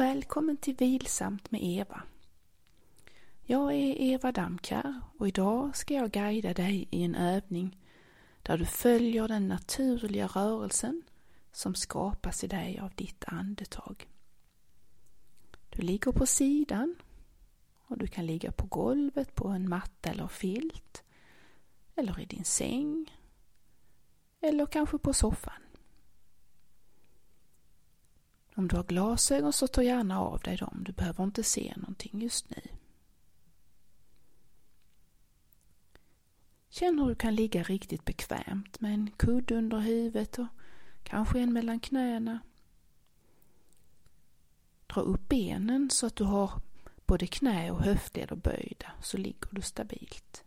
Och välkommen till Vilsamt med Eva. Jag är Eva Damkar och idag ska jag guida dig i en övning där du följer den naturliga rörelsen som skapas i dig av ditt andetag. Du ligger på sidan och du kan ligga på golvet på en matta eller filt eller i din säng eller kanske på soffan. Om du har glasögon så ta gärna av dig dem, du behöver inte se någonting just nu. Känn hur du kan ligga riktigt bekvämt med en kudde under huvudet och kanske en mellan knäna. Dra upp benen så att du har både knä och höftleder böjda så ligger du stabilt.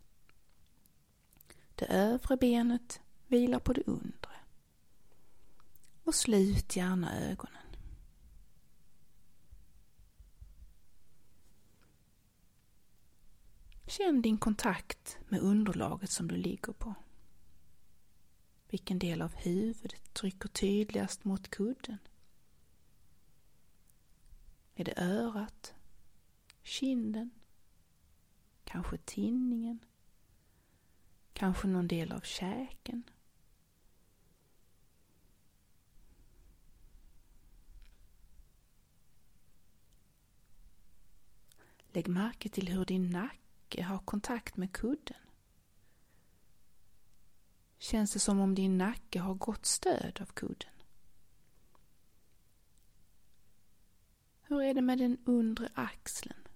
Det övre benet vilar på det undre. Och slut gärna ögonen. Känn din kontakt med underlaget som du ligger på. Vilken del av huvudet trycker tydligast mot kudden? Är det örat? Kinden? Kanske tinningen? Kanske någon del av käken? Lägg märke till hur din nacke nacke har kontakt med kudden? Känns det som om din nacke har gott stöd av kudden? Hur är det med den undre axeln?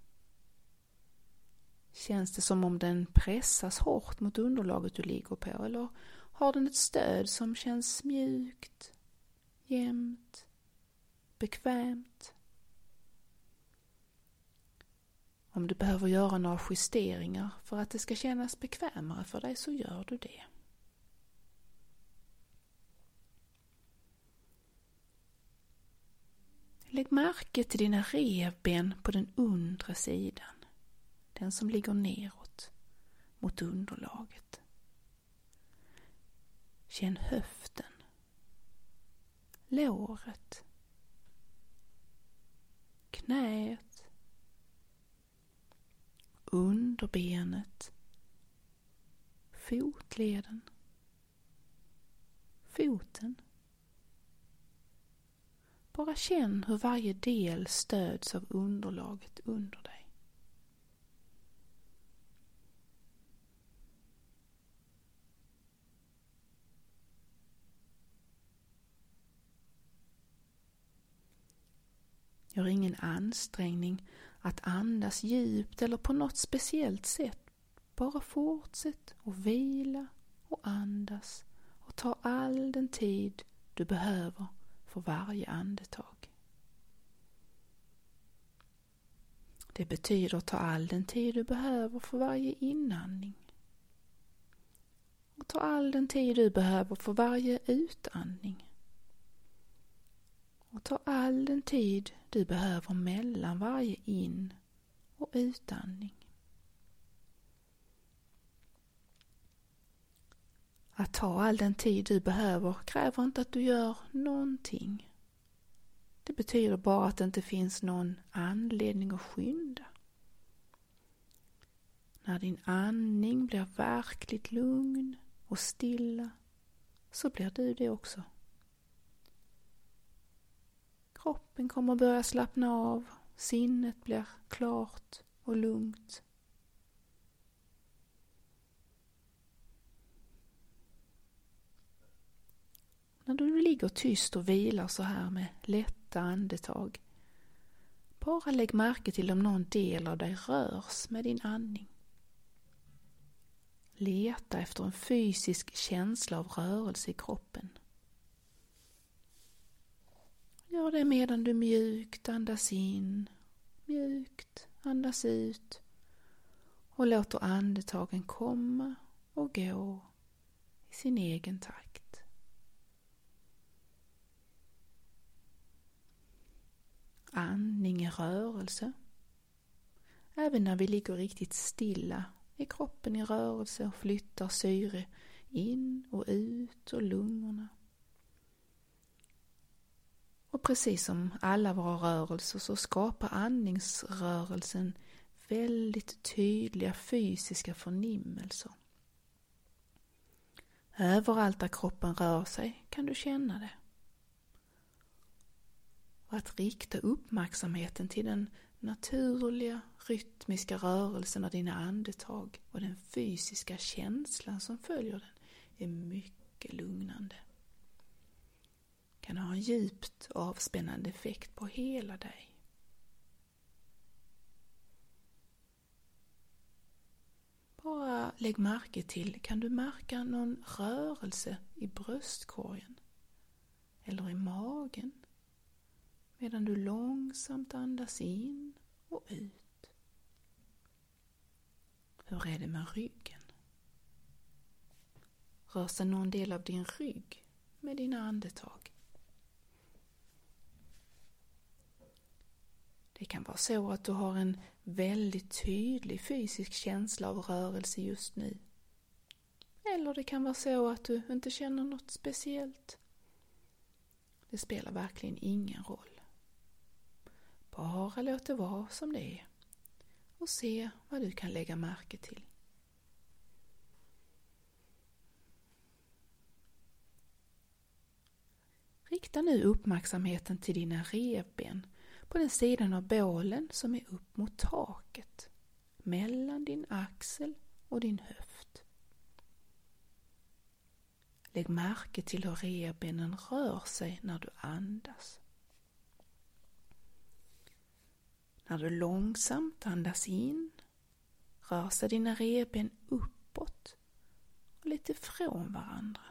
Känns det som om den pressas hårt mot underlaget du ligger på eller har den ett stöd som känns mjukt, jämnt, bekvämt? Om du behöver göra några justeringar för att det ska kännas bekvämare för dig så gör du det. Lägg märke till dina revben på den undre sidan. Den som ligger neråt mot underlaget. Känn höften, låret, knät, underbenet, fotleden, foten. Bara känn hur varje del stöds av underlaget under dig. Gör ingen ansträngning att andas djupt eller på något speciellt sätt. Bara fortsätt och vila och andas och ta all den tid du behöver för varje andetag. Det betyder ta all den tid du behöver för varje inandning. Och ta all den tid du behöver för varje utandning och ta all den tid du behöver mellan varje in och utandning. Att ta all den tid du behöver kräver inte att du gör någonting. Det betyder bara att det inte finns någon anledning att skynda. När din andning blir verkligt lugn och stilla så blir du det också. Kroppen kommer börja slappna av, sinnet blir klart och lugnt. När du ligger tyst och vilar så här med lätta andetag, bara lägg märke till om någon del av dig rörs med din andning. Leta efter en fysisk känsla av rörelse i kroppen. Gör det medan du mjukt andas in, mjukt andas ut och låter andetagen komma och gå i sin egen takt. Andning är rörelse. Även när vi ligger riktigt stilla är kroppen i rörelse och flyttar syre in och ut och lungorna. Och precis som alla våra rörelser så skapar andningsrörelsen väldigt tydliga fysiska förnimmelser. Överallt där kroppen rör sig kan du känna det. Och att rikta uppmärksamheten till den naturliga rytmiska rörelsen av dina andetag och den fysiska känslan som följer den är mycket lugnande. Kan ha en djupt avspännande effekt på hela dig. Bara lägg märke till, kan du märka någon rörelse i bröstkorgen? Eller i magen? Medan du långsamt andas in och ut. Hur är det med ryggen? Rör sig någon del av din rygg med dina andetag? Det kan vara så att du har en väldigt tydlig fysisk känsla av rörelse just nu. Eller det kan vara så att du inte känner något speciellt. Det spelar verkligen ingen roll. Bara låt det vara som det är och se vad du kan lägga märke till. Rikta nu uppmärksamheten till dina revben på den sidan av bålen som är upp mot taket, mellan din axel och din höft. Lägg märke till hur revbenen rör sig när du andas. När du långsamt andas in rör sig dina revben uppåt och lite från varandra.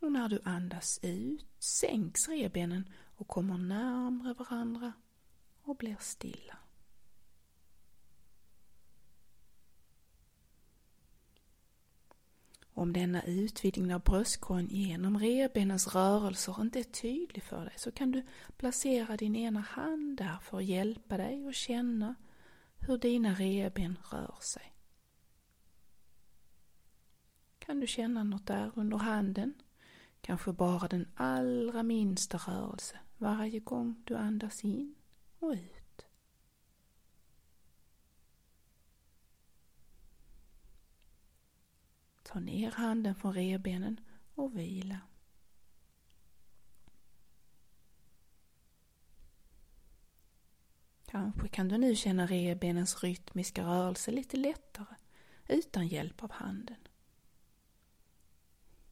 Och när du andas ut sänks revbenen och kommer närmre varandra och blir stilla. Om denna utvidgning av bröstkorgen genom revbenens rörelser inte är tydlig för dig så kan du placera din ena hand där för att hjälpa dig att känna hur dina revben rör sig. Kan du känna något där under handen? Kanske bara den allra minsta rörelse varje gång du andas in och ut. Ta ner handen från revbenen och vila. Kanske kan du nu känna revbenens rytmiska rörelse lite lättare utan hjälp av handen.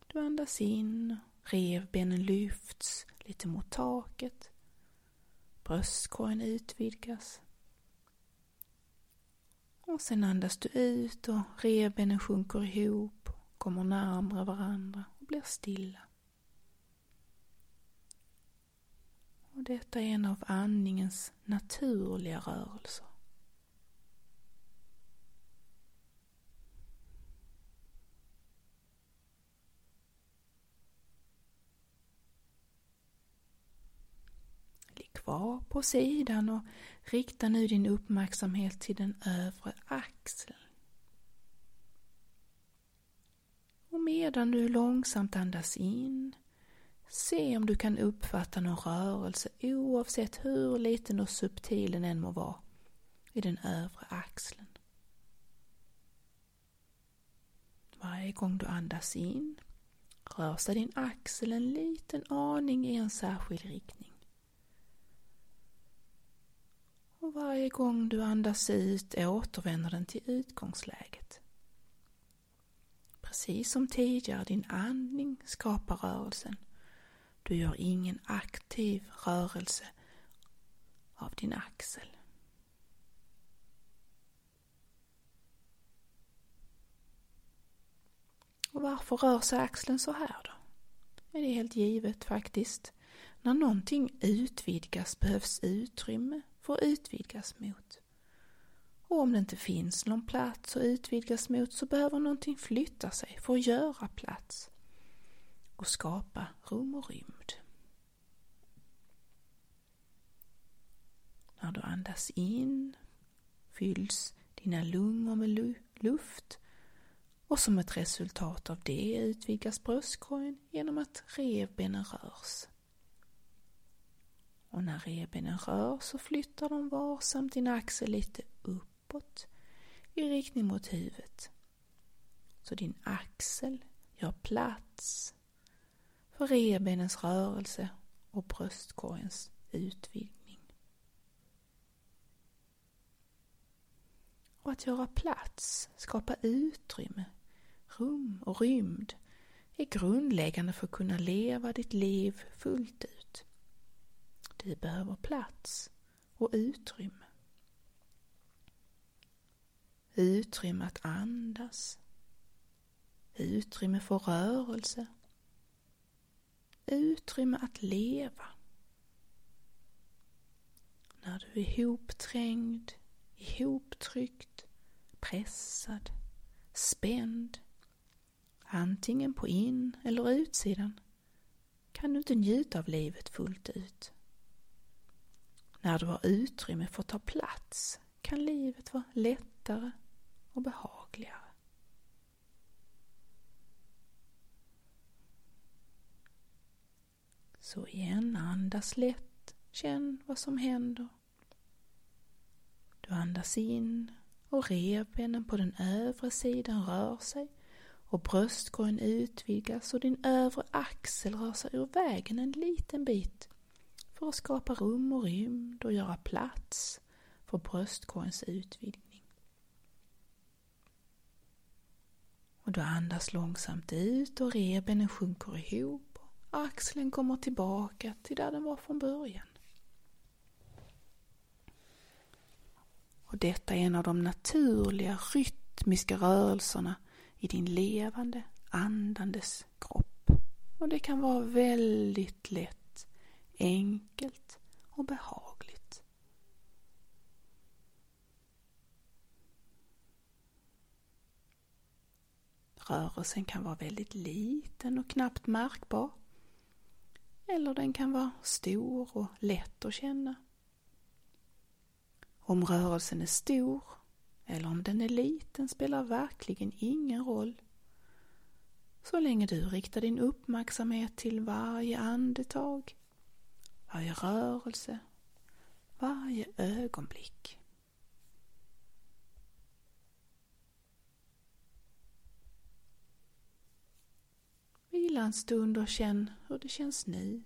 Du andas in, revbenen lyfts lite mot taket. Bröstkorgen utvidgas. Och sen andas du ut och revbenen sjunker ihop, kommer närmare varandra och blir stilla. Och detta är en av andningens naturliga rörelser. Kvar på sidan och rikta nu din uppmärksamhet till den övre axeln. Och medan du långsamt andas in, se om du kan uppfatta någon rörelse oavsett hur liten och subtil den än må vara i den övre axeln. Varje gång du andas in rör sig din axel en liten aning i en särskild riktning. Och varje gång du andas ut återvänder den till utgångsläget. Precis som tidigare, din andning skapar rörelsen. Du gör ingen aktiv rörelse av din axel. Och varför rör sig axeln så här då? Ja, det är helt givet faktiskt. När någonting utvidgas behövs utrymme får utvidgas mot. Och om det inte finns någon plats att utvidgas mot så behöver någonting flytta sig för att göra plats och skapa rum och rymd. När du andas in fylls dina lungor med luft och som ett resultat av det utvidgas bröstkorgen genom att revbenen rörs. Och när revbenen rör så flyttar de varsamt din axel lite uppåt i riktning mot huvudet. Så din axel gör plats för revbenens rörelse och bröstkorgens utvidgning. Och att göra plats, skapa utrymme, rum och rymd är grundläggande för att kunna leva ditt liv fullt ut. Du behöver plats och utrymme. Utrymme att andas. Utrymme för rörelse. Utrymme att leva. När du är ihopträngd, ihoptryckt, pressad, spänd, antingen på in eller utsidan, kan du inte njuta av livet fullt ut. När du har utrymme för att ta plats kan livet vara lättare och behagligare. Så igen, andas lätt, känn vad som händer. Du andas in och revbenen på den övre sidan rör sig och bröstkorgen utvidgas och din övre axel rör sig ur vägen en liten bit för att skapa rum och rymd och göra plats för bröstkorgens utvidgning. Och du andas långsamt ut och revbenen sjunker ihop och axeln kommer tillbaka till där den var från början. Och detta är en av de naturliga rytmiska rörelserna i din levande, andandes kropp. Och det kan vara väldigt lätt, enkelt och behagligt. Rörelsen kan vara väldigt liten och knappt märkbar. Eller den kan vara stor och lätt att känna. Om rörelsen är stor eller om den är liten spelar verkligen ingen roll. Så länge du riktar din uppmärksamhet till varje andetag, varje rörelse, varje ögonblick. Vila en stund och känn hur det känns nu.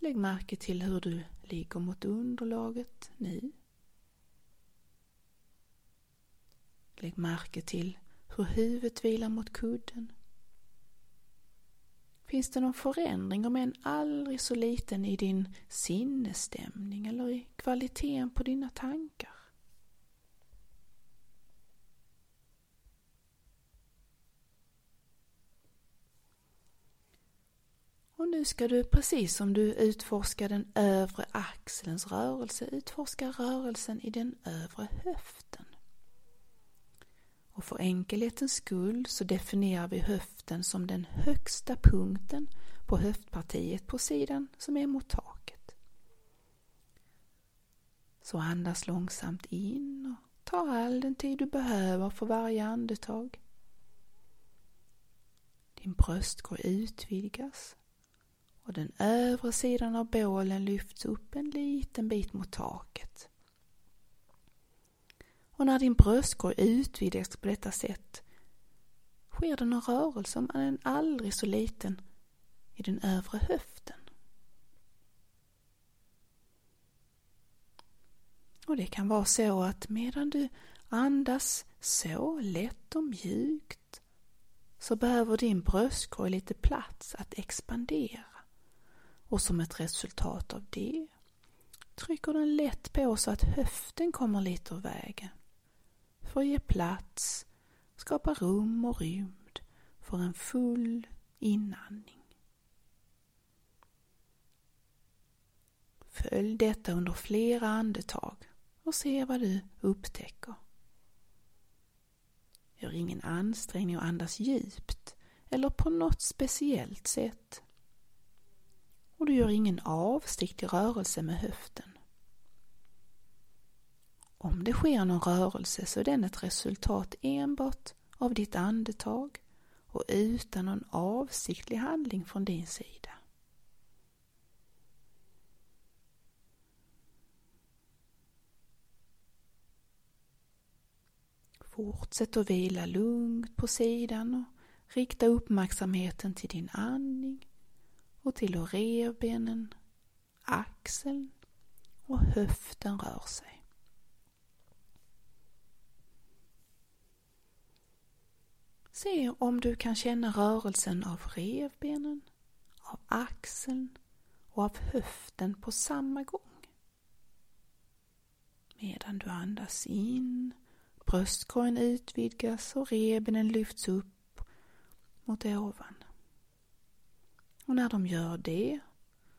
Lägg märke till hur du ligger mot underlaget nu. Lägg märke till hur huvudet vilar mot kudden. Finns det någon förändring, om än aldrig så liten, i din sinnesstämning eller i kvaliteten på dina tankar? Och nu ska du, precis som du utforskar den övre axelns rörelse, utforska rörelsen i den övre höften. Och för enkelhetens skull så definierar vi höften som den högsta punkten på höftpartiet på sidan som är mot taket. Så andas långsamt in och ta all den tid du behöver för varje andetag. Din bröstkorg utvidgas och den övre sidan av bålen lyfts upp en liten bit mot taket. Och när din bröstkorg utvidgas på detta sätt sker det någon rörelse om än aldrig så liten i den övre höften. Och det kan vara så att medan du andas så lätt och mjukt så behöver din bröstkorg lite plats att expandera. Och som ett resultat av det trycker den lätt på så att höften kommer lite ur vägen för att ge plats, skapa rum och rymd för en full inandning. Följ detta under flera andetag och se vad du upptäcker. Gör ingen ansträngning att andas djupt eller på något speciellt sätt. Och du gör ingen avsiktlig rörelse med höften. Om det sker någon rörelse så är den ett resultat enbart av ditt andetag och utan någon avsiktlig handling från din sida. Fortsätt att vila lugnt på sidan och rikta uppmärksamheten till din andning och till hur revbenen, axeln och höften rör sig. Se om du kan känna rörelsen av revbenen, av axeln och av höften på samma gång. Medan du andas in, bröstkorgen utvidgas och revbenen lyfts upp mot ovan. Och när de gör det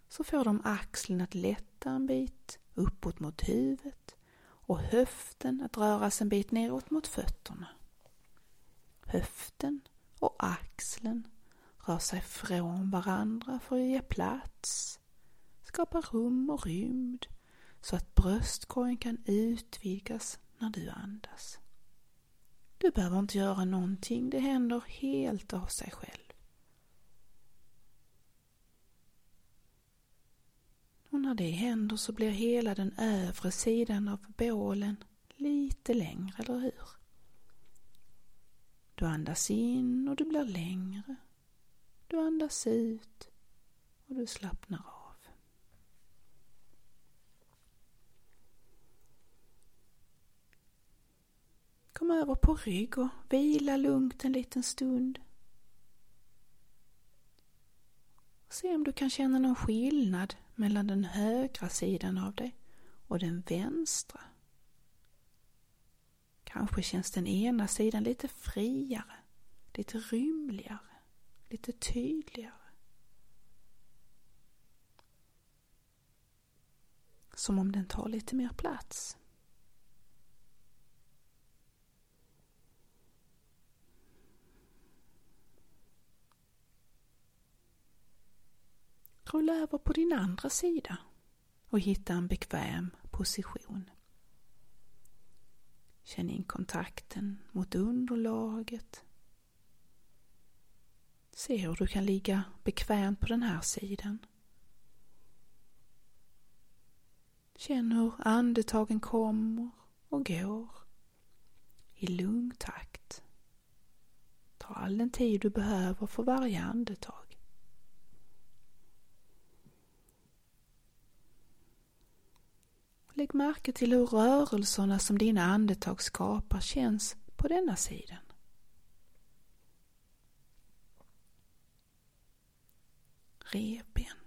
så får de axeln att lätta en bit uppåt mot huvudet och höften att röras en bit neråt mot fötterna. Höften och axeln rör sig från varandra för att ge plats, skapa rum och rymd så att bröstkorgen kan utvidgas när du andas. Du behöver inte göra någonting, det händer helt av sig själv. Och när det händer så blir hela den övre sidan av bålen lite längre, eller hur? Du andas in och du blir längre. Du andas ut och du slappnar av. Kom över på rygg och vila lugnt en liten stund. Se om du kan känna någon skillnad mellan den högra sidan av dig och den vänstra. Kanske känns den ena sidan lite friare, lite rymligare, lite tydligare. Som om den tar lite mer plats. Rulla över på din andra sida och hitta en bekväm position. Känn in kontakten mot underlaget. Se hur du kan ligga bekvämt på den här sidan. Känn hur andetagen kommer och går i lugn takt. Ta all den tid du behöver för varje andetag. Lägg märke till hur rörelserna som dina andetag skapar känns på denna sidan. Revben.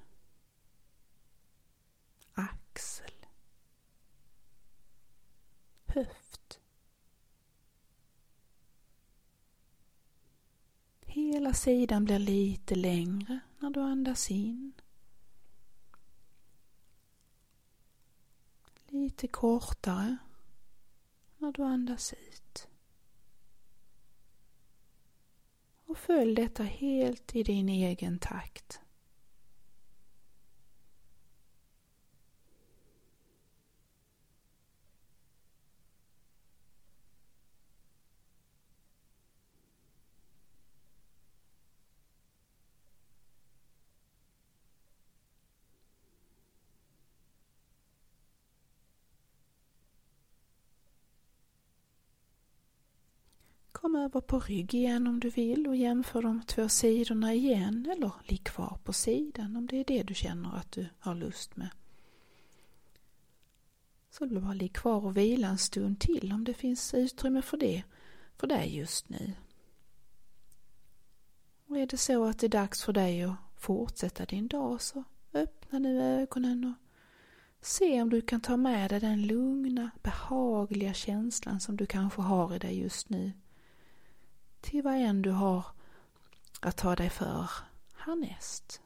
Axel. Höft. Hela sidan blir lite längre när du andas in. Lite kortare när du andas ut. Och följ detta helt i din egen takt. Dem över på rygg igen om du vill och jämför de två sidorna igen eller ligg kvar på sidan om det är det du känner att du har lust med. Så du bara ligg kvar och vila en stund till om det finns utrymme för det för dig just nu. Och är det så att det är dags för dig att fortsätta din dag så öppna nu ögonen och se om du kan ta med dig den lugna, behagliga känslan som du kanske har i dig just nu till vad än du har att ta dig för härnäst.